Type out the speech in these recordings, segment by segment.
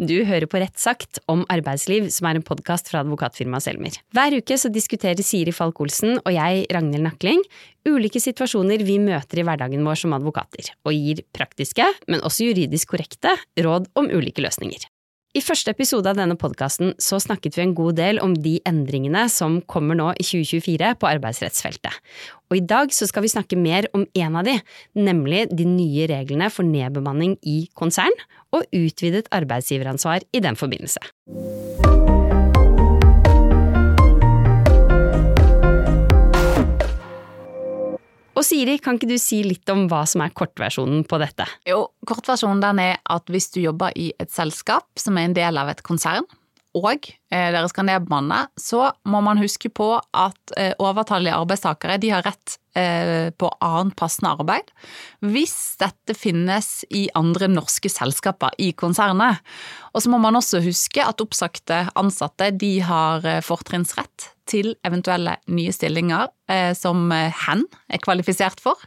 Du hører på Rett sagt om arbeidsliv, som er en podkast fra advokatfirmaet Selmer. Hver uke så diskuterer Siri Falk-Olsen og jeg, Ragnhild Nakling, ulike situasjoner vi møter i hverdagen vår som advokater, og gir praktiske, men også juridisk korrekte, råd om ulike løsninger. I første episode av denne podkasten så snakket vi en god del om de endringene som kommer nå i 2024 på arbeidsrettsfeltet. Og i dag så skal vi snakke mer om en av de, nemlig de nye reglene for nedbemanning i konsern og utvidet arbeidsgiveransvar i den forbindelse. Og Siri, kan ikke du si litt om hva som er kortversjonen på dette? Jo, kortversjonen den er at hvis du jobber i et selskap som er en del av et konsern, og deres dere skal så må man huske på at eh, overtallige arbeidstakere de har rett eh, på annet passende arbeid hvis dette finnes i andre norske selskaper i konsernet. Og så må man også huske at oppsagte ansatte de har fortrinnsrett til eventuelle nye stillinger eh, som hen er kvalifisert for.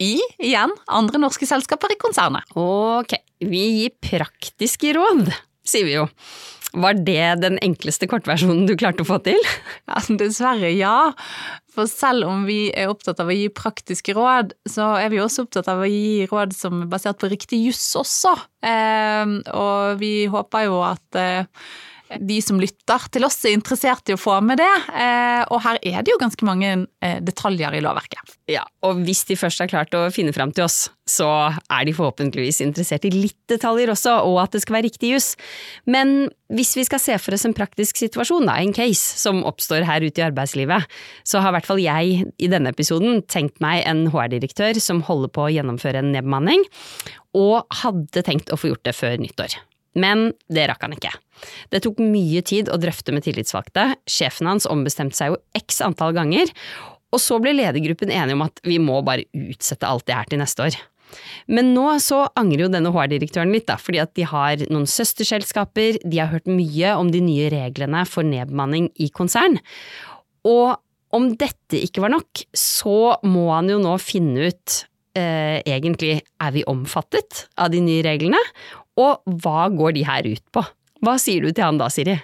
I igjen andre norske selskaper i konsernet. Ok, vi gir praktiske råd, sier vi jo. Var det den enkleste kortversjonen du klarte å få til? Ja, dessverre ja. For selv om vi er opptatt av å gi praktiske råd, så er vi også opptatt av å gi råd som er basert på riktig juss også. Eh, og vi håper jo at eh, de som lytter til oss er interessert i å få med det. Eh, og her er det jo ganske mange eh, detaljer i lovverket. Ja, og hvis de først har klart å finne fram til oss, så er de forhåpentligvis interessert i litt detaljer også, og at det skal være riktig jus. Men hvis vi skal se for oss en praktisk situasjon, da, en case som oppstår her ute i arbeidslivet, så har i hvert fall jeg i denne episoden tenkt meg en HR-direktør som holder på å gjennomføre en nedbemanning, og hadde tenkt å få gjort det før nyttår. Men det rakk han ikke. Det tok mye tid å drøfte med tillitsvalgte, sjefen hans ombestemte seg jo x antall ganger, og så ble ledergruppen enige om at vi må bare utsette alt det her til neste år. Men nå så angrer jo denne HR-direktøren litt, da, fordi at de har noen søsterselskaper, de har hørt mye om de nye reglene for nedbemanning i konsern, og om dette ikke var nok, så må han jo nå finne ut eh, egentlig er vi omfattet av de nye reglene, og hva går de her ut på? Hva sier du til han da, Siri?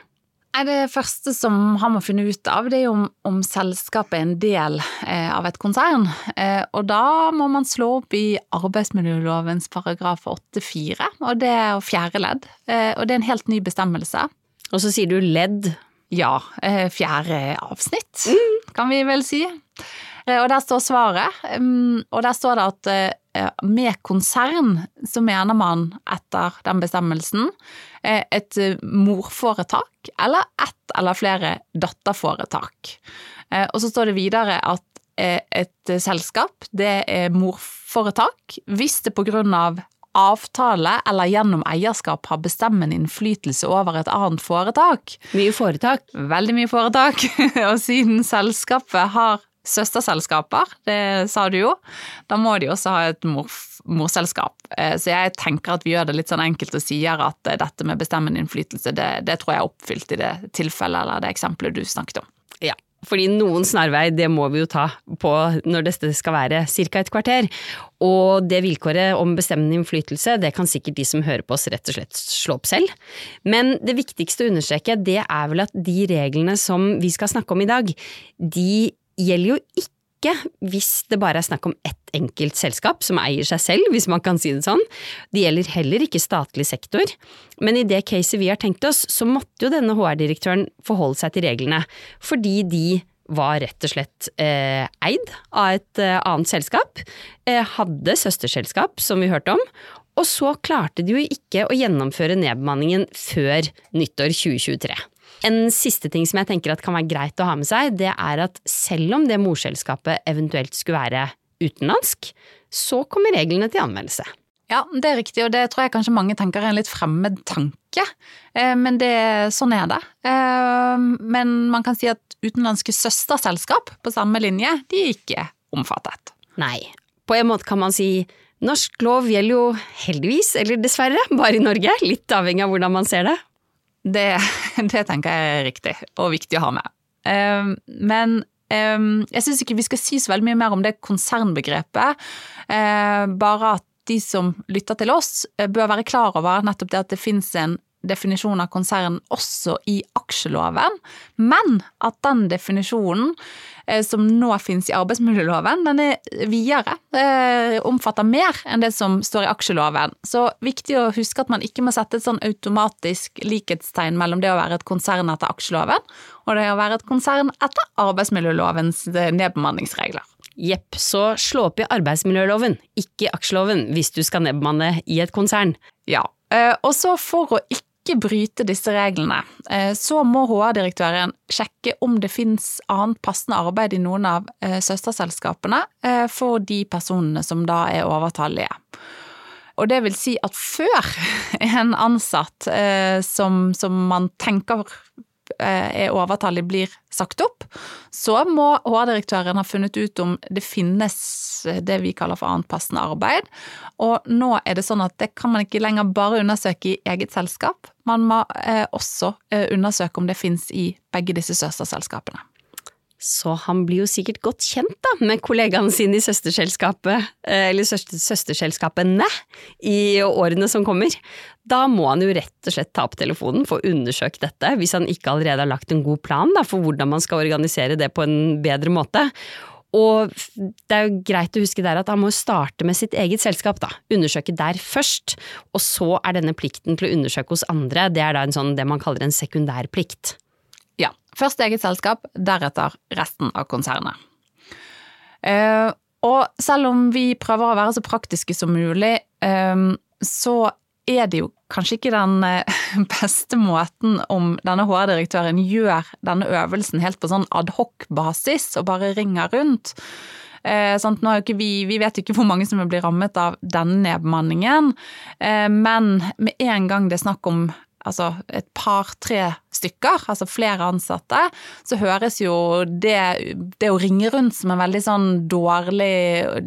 Det første som han må finne ut av, det er om, om selskapet er en del eh, av et konsern. Eh, og da må man slå opp i arbeidsmiljølovens paragraf 8-4, og det er fjerde ledd. Eh, og det er en helt ny bestemmelse. Og så sier du ledd? Ja, fjerde avsnitt, mm. kan vi vel si. Og der står svaret, mm, og der står det at med konsern så mener man etter den bestemmelsen eh, et eh, morforetak eller ett eller flere datterforetak. Og så står det videre at et selskap det er morforetak hvis det på grunn av avtale eller gjennom eierskap har bestemmende innflytelse over et annet foretak. Mye foretak. Veldig mye foretak. Og siden selskapet har søsterselskaper, det sa du jo. Da må de også ha et mor morselskap. Eh, så jeg tenker at vi gjør det litt sånn enkelt og sier at eh, dette med bestemmende innflytelse, det, det tror jeg er oppfylt i det tilfellet eller det eksempelet du snakket om. Ja, fordi noen snarvei, det må vi jo ta på når dette skal være ca. et kvarter. Og det vilkåret om bestemmende innflytelse, det kan sikkert de som hører på oss rett og slett slå opp selv. Men det viktigste å understreke, det er vel at de reglene som vi skal snakke om i dag, de gjelder jo ikke hvis det bare er snakk om ett enkelt selskap som eier seg selv, hvis man kan si det sånn. Det gjelder heller ikke statlig sektor. Men i det caset vi har tenkt oss, så måtte jo denne HR-direktøren forholde seg til reglene, fordi de var rett og slett eh, eid av et eh, annet selskap, eh, hadde søsterselskap, som vi hørte om, og så klarte de jo ikke å gjennomføre nedbemanningen før nyttår 2023. En siste ting som jeg tenker at kan være greit å ha med seg, det er at selv om det morselskapet eventuelt skulle være utenlandsk, så kommer reglene til anvendelse. Ja, det er riktig, og det tror jeg kanskje mange tenker er en litt fremmed tanke. Eh, men det, sånn er det. Eh, men man kan si at utenlandske søsterselskap på samme linje, de er ikke omfattet. Nei. På en måte kan man si norsk lov gjelder jo heldigvis, eller dessverre, bare i Norge. Litt avhengig av hvordan man ser det. Det, det, tenker jeg er riktig og viktig å ha med. Ehm, men ehm, jeg syns ikke vi skal si så veldig mye mer om det konsernbegrepet. Ehm, bare at de som lytter til oss, eh, bør være klar over nettopp det at det finnes en definisjon av konsern også i aksjeloven, men at den definisjonen eh, som nå finnes i arbeidsmiljøloven, den er videre, eh, omfatter mer enn det som står i aksjeloven. Så viktig å huske at man ikke må sette et sånn automatisk likhetstegn mellom det å være et konsern etter aksjeloven og det å være et konsern etter arbeidsmiljølovens eh, nedbemanningsregler. Jepp, så slå opp i arbeidsmiljøloven, ikke aksjeloven, hvis du skal nedbemanne i et konsern. Ja, og så for å ikke bryte disse reglene, eh, så må HR-direktøren sjekke om det finnes annet passende arbeid i noen av eh, søsterselskapene for de personene som da er overtallige. Og det vil si at før en ansatt som, som man tenker Eh, er overtallig, blir sagt opp, så må HR-direktøren ha funnet ut om det finnes det vi kaller for annet passende arbeid. Og nå er det sånn at det kan man ikke lenger bare undersøke i eget selskap, man må eh, også eh, undersøke om det finnes i begge disse søsterselskapene. Så han blir jo sikkert godt kjent da, med kollegaene sine i søsterselskapet, eh, eller søster, søsterselskapene, i årene som kommer. Da må han jo rett og slett ta opp telefonen, for å undersøke dette, hvis han ikke allerede har lagt en god plan da, for hvordan man skal organisere det på en bedre måte. Og det er jo greit å huske der at han må starte med sitt eget selskap, da. Undersøke der først. Og så er denne plikten til å undersøke hos andre, det er da en sånn det man kaller en sekundærplikt. Først eget selskap, deretter resten av konsernet. Eh, og selv om vi prøver å være så praktiske som mulig, eh, så er det jo kanskje ikke den eh, beste måten om denne HR-direktøren gjør denne øvelsen helt på sånn adhoc-basis og bare ringer rundt. Sånn, vi, vi, vet jo ikke hvor mange som blir rammet av denne nedbemanningen, men med en gang det er snakk om altså et par-tre stykker, altså flere ansatte, så høres jo det, det å ringe rundt som en veldig sånn dårlig,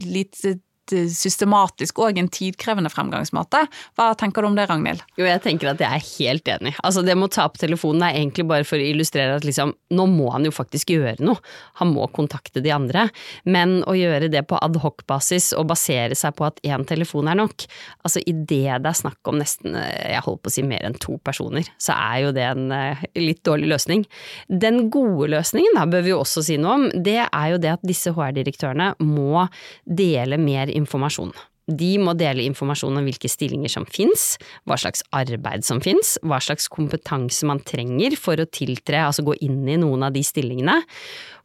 lite systematisk og en tidkrevende fremgangsmåte. Hva tenker du om det, Ragnhild? Jo, jeg tenker at jeg er helt enig. Altså, det med å ta opp telefonen er egentlig bare for å illustrere at liksom, nå må han jo faktisk gjøre noe. Han må kontakte de andre. Men å gjøre det på adhoc-basis og basere seg på at én telefon er nok, altså idet det er snakk om nesten, jeg holder på å si mer enn to personer, så er jo det en uh, litt dårlig løsning. Den gode løsningen, da, bør vi jo også si noe om, det er jo det at disse HR-direktørene må dele mer informasjon informasjon. De må dele informasjon om hvilke stillinger som finnes, hva slags arbeid som finnes, hva slags kompetanse man trenger for å tiltre, altså gå inn i noen av de stillingene.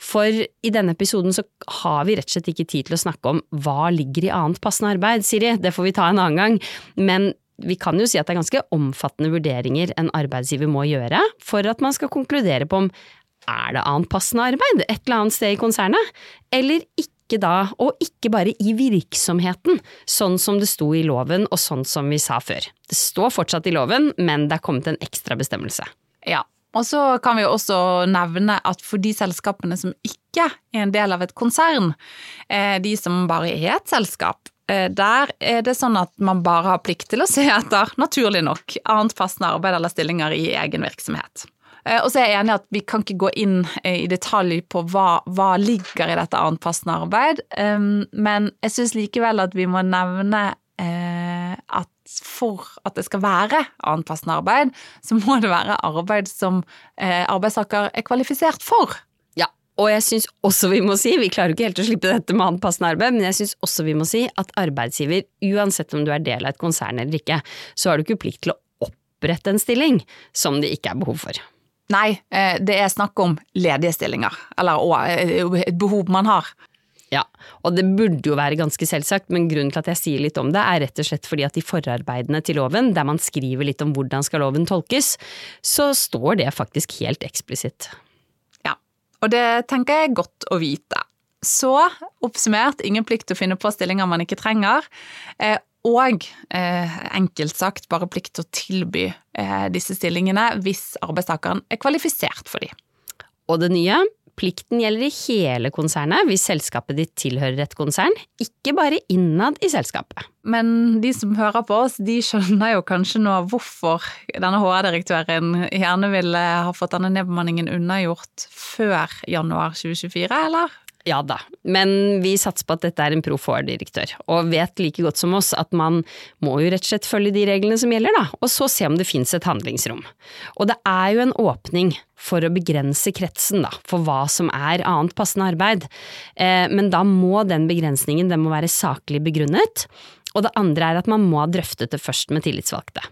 For i denne episoden så har vi rett og slett ikke tid til å snakke om hva ligger i annet passende arbeid, Siri, det får vi ta en annen gang, men vi kan jo si at det er ganske omfattende vurderinger en arbeidsgiver må gjøre for at man skal konkludere på om er det annet passende arbeid et eller annet sted i konsernet, eller ikke ikke da, og ikke bare i virksomheten, sånn som det sto i loven og sånn som vi sa før. Det står fortsatt i loven, men det er kommet en ekstra bestemmelse. Ja, og så kan vi også nevne at for de selskapene som ikke er en del av et konsern, eh, de som bare er et selskap, eh, der er det sånn at man bare har plikt til å se etter, naturlig nok, annet fastende arbeid eller stillinger i egen virksomhet. Eh, og så er jeg enig at vi kan ikke gå inn eh, i detalj på hva, hva ligger i dette anpassende arbeid, men jeg syns likevel at vi må nevne eh, at for at det skal være anpassende arbeid, så må det være arbeid som arbeidstaker er kvalifisert for. Ja, og jeg syns også vi må si, vi klarer jo ikke helt å slippe dette med anpassende arbeid, men jeg syns også vi må si at arbeidsgiver, uansett om du er del av et konsern eller ikke, så har du ikke plikt til å opprette en stilling som det ikke er behov for. Nei, eh, det er snakk om ledige stillinger, eller eh, et behov man har. Ja, og det burde jo være ganske selvsagt, men grunnen til at jeg sier litt om det, er rett og slett fordi at i forarbeidene til loven, der man skriver litt om hvordan skal loven tolkes, så står det faktisk helt eksplisitt. Ja, og det tenker jeg er godt å vite. Så, oppsummert, ingen plikt til å finne på stillinger man ikke trenger. Og eh, enkelt sagt bare plikt til å tilby eh, disse stillingene hvis arbeidstakeren er kvalifisert for dem. Og det nye? Plikten gjelder i hele konsernet hvis selskapet ditt tilhører et konsern, ikke bare innad i selskapet. Men de som hører på oss, de skjønner jo kanskje nå hvorfor denne HR-direktøren gjerne ville ha fått denne nedbemanningen unnagjort før januar 2024, eller? Ja da, men vi satser på at dette er en proff HR-direktør, og vet like godt som oss at man må jo rett og slett følge de reglene som gjelder, da, og så se om det fins et handlingsrom. Og det er jo en åpning for å begrense kretsen, da, for hva som er annet passende arbeid, eh, men da må den begrensningen den må være saklig begrunnet, og det andre er at man må ha drøftet det først med tillitsvalgte.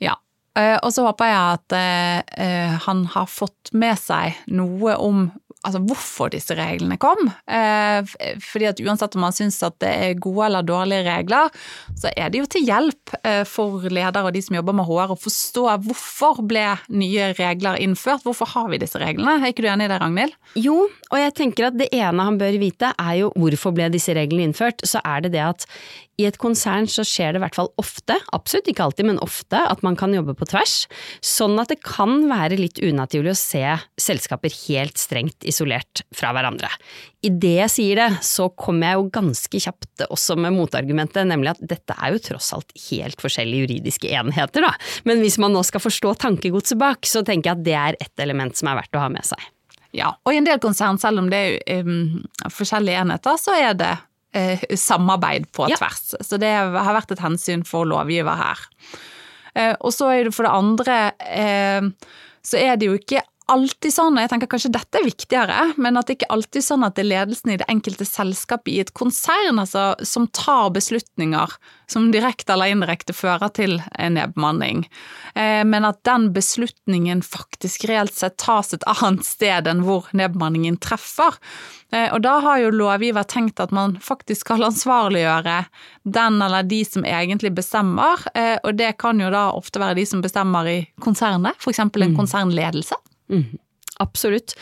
Ja, eh, og så håper jeg at eh, han har fått med seg noe om altså hvorfor disse reglene kom. Eh, fordi at uansett om man syns at det er gode eller dårlige regler, så er det jo til hjelp eh, for ledere og de som jobber med HR å forstå hvorfor ble nye regler innført. Hvorfor har vi disse reglene? Er ikke du enig i det, Ragnhild? Jo, og jeg tenker at det ene han bør vite er jo hvorfor ble disse reglene innført. Så er det det at i et konsern så skjer det i hvert fall ofte, absolutt ikke alltid, men ofte, at man kan jobbe på tvers, sånn at det kan være litt unaturlig å se selskaper helt strengt isolert fra hverandre. I det jeg sier det, så kommer jeg jo ganske kjapt også med motargumentet, nemlig at dette er jo tross alt helt forskjellige juridiske enheter, da, men hvis man nå skal forstå tankegodset bak, så tenker jeg at det er et element som er verdt å ha med seg. Ja, og i en del konsern, selv om det er um, forskjellige enheter, så er det uh, samarbeid på ja. tvers. Så det har vært et hensyn for lovgiver her. Uh, og så er det for det andre uh, så er det jo ikke alltid sånn, og jeg tenker kanskje dette er viktigere, men at det ikke alltid er sånn at det er ledelsen i det enkelte selskapet i et konsern altså, som tar beslutninger som direkte eller indirekte fører til en nedbemanning, eh, men at den beslutningen faktisk reelt sett tas et annet sted enn hvor nedbemanningen treffer. Eh, og da har jo lovgiver tenkt at man faktisk skal ansvarliggjøre den eller de som egentlig bestemmer, eh, og det kan jo da ofte være de som bestemmer i konsernet, f.eks. en mm. konsernledelse. Mm, absolutt.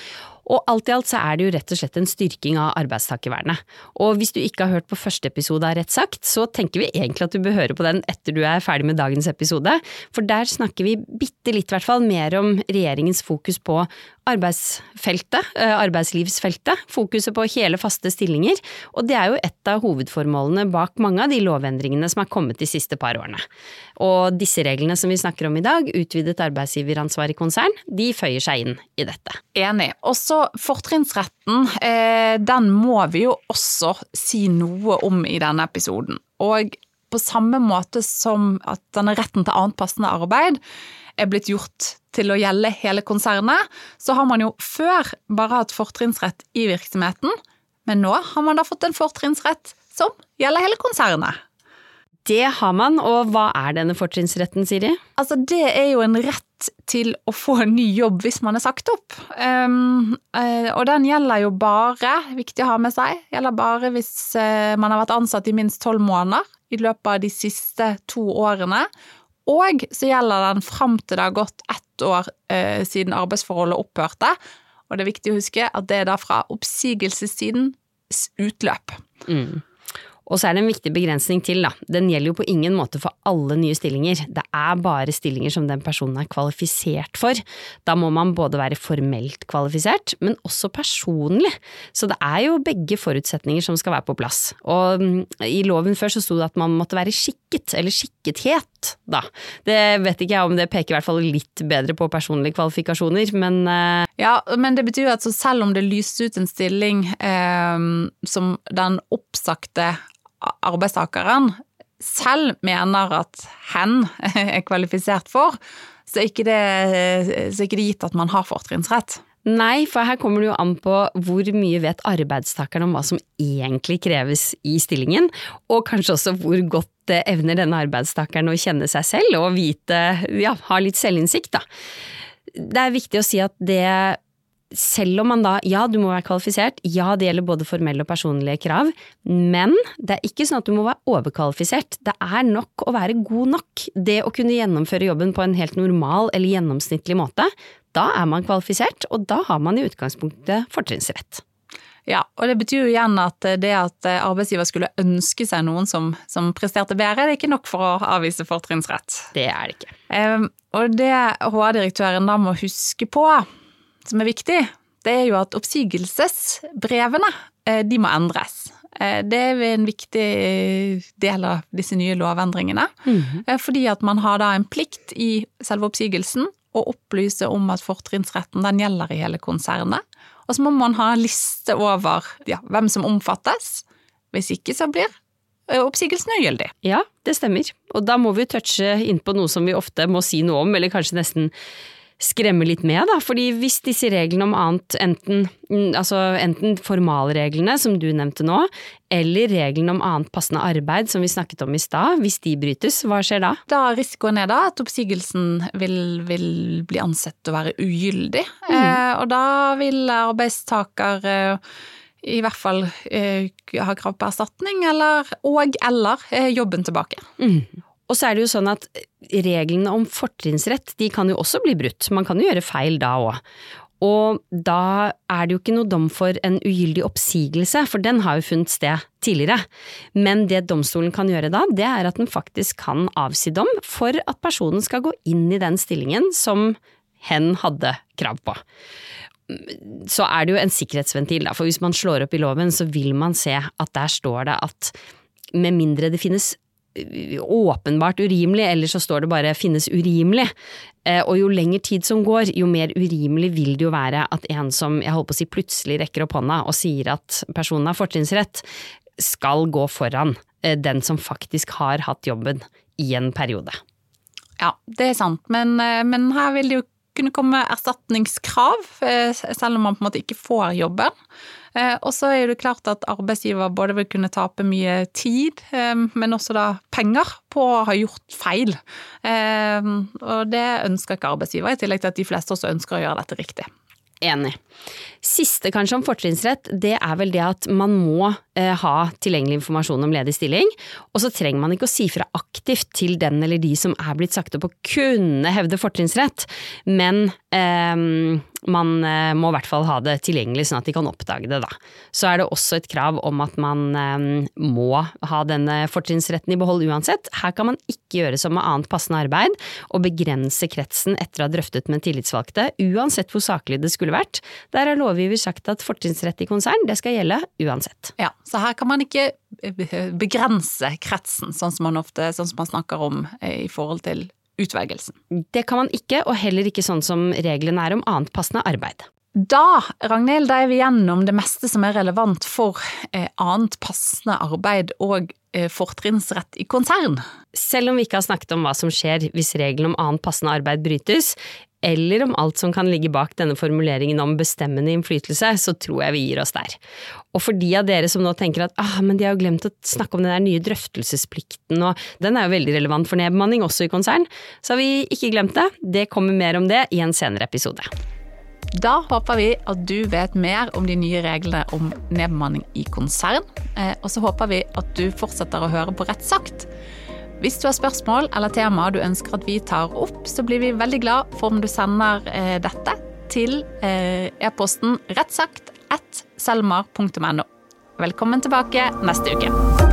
Og alt i alt så er det jo rett og slett en styrking av arbeidstakervernet. Og hvis du ikke har hørt på første episode av Rett sagt, så tenker vi egentlig at du bør høre på den etter du er ferdig med dagens episode, for der snakker vi bitte litt, i hvert fall, mer om regjeringens fokus på arbeidsfeltet, eh, arbeidslivsfeltet, fokuset på hele, faste stillinger, og det er jo et av hovedformålene bak mange av de lovendringene som er kommet de siste par årene. Og disse reglene som vi snakker om i dag, utvidet arbeidsgiveransvar i konsern, de føyer seg inn i dette. Enig. Også fortrinnsretten, eh, den må vi jo også si noe om i denne episoden. Og på samme måte som at denne retten til annet passende arbeid er blitt gjort til å gjelde hele konsernet, så har man jo før bare hatt fortrinnsrett i virksomheten, men nå har man da fått en fortrinnsrett som gjelder hele konsernet. Det har man, og hva er denne fortrinnsretten, Siri? Altså, det er jo en rett til å få en ny jobb hvis man er sagt opp. Um, og den gjelder jo bare, viktig å ha med seg, gjelder bare hvis uh, man har vært ansatt i minst tolv måneder i løpet av de siste to årene, og så gjelder den fram til det har gått ett år eh, siden arbeidsforholdet opphørte. Og det er viktig å huske at det er da fra oppsigelsestidens utløp. Mm. Og så er det en viktig begrensning til, da. Den gjelder jo på ingen måte for alle nye stillinger. Det er bare stillinger som den personen er kvalifisert for. Da må man både være formelt kvalifisert, men også personlig. Så det er jo begge forutsetninger som skal være på plass. Og mm, i loven før så sto det at man måtte være skikket, eller skikkethet, da. Det vet ikke jeg om det peker i hvert fall litt bedre på personlige kvalifikasjoner, men uh... Ja, men det betyr jo at selv om det lyste ut en stilling eh, som den oppsagte arbeidstakeren selv mener at hen er kvalifisert for, så er ikke det, så er ikke det gitt at man har fortrinnsrett. Nei, for her kommer det jo an på hvor mye vet arbeidstakeren om hva som egentlig kreves i stillingen, og kanskje også hvor godt evner denne arbeidstakeren å kjenne seg selv og vite, ja, ha litt selvinnsikt, da. Det er viktig å si at det selv om man da, ja du må være kvalifisert, ja det gjelder både formelle og personlige krav, men det er ikke sånn at du må være overkvalifisert. Det er nok å være god nok. Det å kunne gjennomføre jobben på en helt normal eller gjennomsnittlig måte, da er man kvalifisert, og da har man i utgangspunktet fortrinnsrett. Ja, og det betyr jo igjen at det at arbeidsgiver skulle ønske seg noen som, som presterte bedre, det er ikke nok for å avvise fortrinnsrett. Det er det ikke. Um, og det HR-direktøren da må huske på, som er viktig, det er jo at oppsigelsesbrevene eh, de må endres. Eh, det er en viktig del av disse nye lovendringene. Mm -hmm. Fordi at man har da en plikt i selve oppsigelsen å opplyse om at fortrinnsretten den gjelder i hele konsernet. Og så må man ha en liste over ja, hvem som omfattes. Hvis ikke så blir eh, oppsigelsen ugyldig. Ja, det stemmer. Og da må vi touche inn på noe som vi ofte må si noe om, eller kanskje nesten skremme litt med, da. Fordi hvis disse reglene om annet, enten, mm, altså enten formalreglene, som du nevnte nå, eller reglene om annet passende arbeid, som vi snakket om i stad, hvis de brytes, hva skjer da? Da risikoen er da at oppsigelsen vil, vil bli ansett å være ugyldig, mm. eh, og da vil arbeidstaker eh, i hvert fall eh, ha krav på erstatning, eller, og eller eh, jobben tilbake. Mm. Og så er det jo sånn at reglene om fortrinnsrett de kan jo også bli brutt, man kan jo gjøre feil da òg. Og da er det jo ikke noe dom for en ugyldig oppsigelse, for den har jo funnet sted tidligere. Men det domstolen kan gjøre da, det er at den faktisk kan avsi dom for at personen skal gå inn i den stillingen som hen hadde krav på. Så er det jo en sikkerhetsventil, da, for hvis man slår opp i loven, så vil man se at der står det at med mindre det finnes åpenbart urimelig, eller så står det bare 'finnes urimelig'. Eh, og jo lengre tid som går, jo mer urimelig vil det jo være at en som jeg holdt på å si plutselig rekker opp hånda og sier at personen har fortrinnsrett, skal gå foran eh, den som faktisk har hatt jobben i en periode. Ja, det er sant, men, eh, men her vil det jo kunne komme erstatningskrav, selv om man på en måte ikke får jobben. Eh, og så er det klart at arbeidsgiver både vil kunne tape mye tid, eh, men også da penger på å ha gjort feil. Eh, og det ønsker ikke arbeidsgiver, i tillegg til at de fleste også ønsker å gjøre dette riktig. Enig. Siste kanskje om fortrinnsrett, det er vel det at man må eh, ha tilgjengelig informasjon om ledig stilling, og så trenger man ikke å si fra aktivt til den eller de som er blitt sagt opp å kunne hevde fortrinnsrett, men eh, man eh, må i hvert fall ha det tilgjengelig sånn at de kan oppdage det, da. Så er det også et krav om at man eh, må ha denne fortrinnsretten i behold uansett. Her kan man ikke gjøre som med annet passende arbeid, og begrense kretsen etter å ha drøftet med tillitsvalgte, uansett hvor saklig det skulle vært. Der har lovgiver sagt at fortrinnsrett i konsern, det skal gjelde uansett. Ja, så her kan man ikke begrense kretsen, sånn som man ofte sånn som man snakker om i forhold til utvelgelsen. Det kan man ikke, og heller ikke sånn som reglene er om annet passende arbeid. Da, Ragnhild, da er vi gjennom det meste som er relevant for eh, annet passende arbeid og eh, fortrinnsrett i konsern. Selv om vi ikke har snakket om hva som skjer hvis regelen om annet passende arbeid brytes, eller om alt som kan ligge bak denne formuleringen om bestemmende innflytelse, så tror jeg vi gir oss der. Og for de av dere som nå tenker at ah, men de har jo glemt å snakke om den der nye drøftelsesplikten, og den er jo veldig relevant for nedbemanning også i konsern, så har vi ikke glemt det. Det kommer mer om det i en senere episode. Da håper vi at du vet mer om de nye reglene om nedbemanning i konsern, eh, og så håper vi at du fortsetter å høre på Rett sagt. Hvis du har spørsmål eller tema du ønsker at vi tar opp, så blir vi veldig glad for om du sender eh, dette til eh, e-posten rettsagt at selmar.no. Velkommen tilbake neste uke.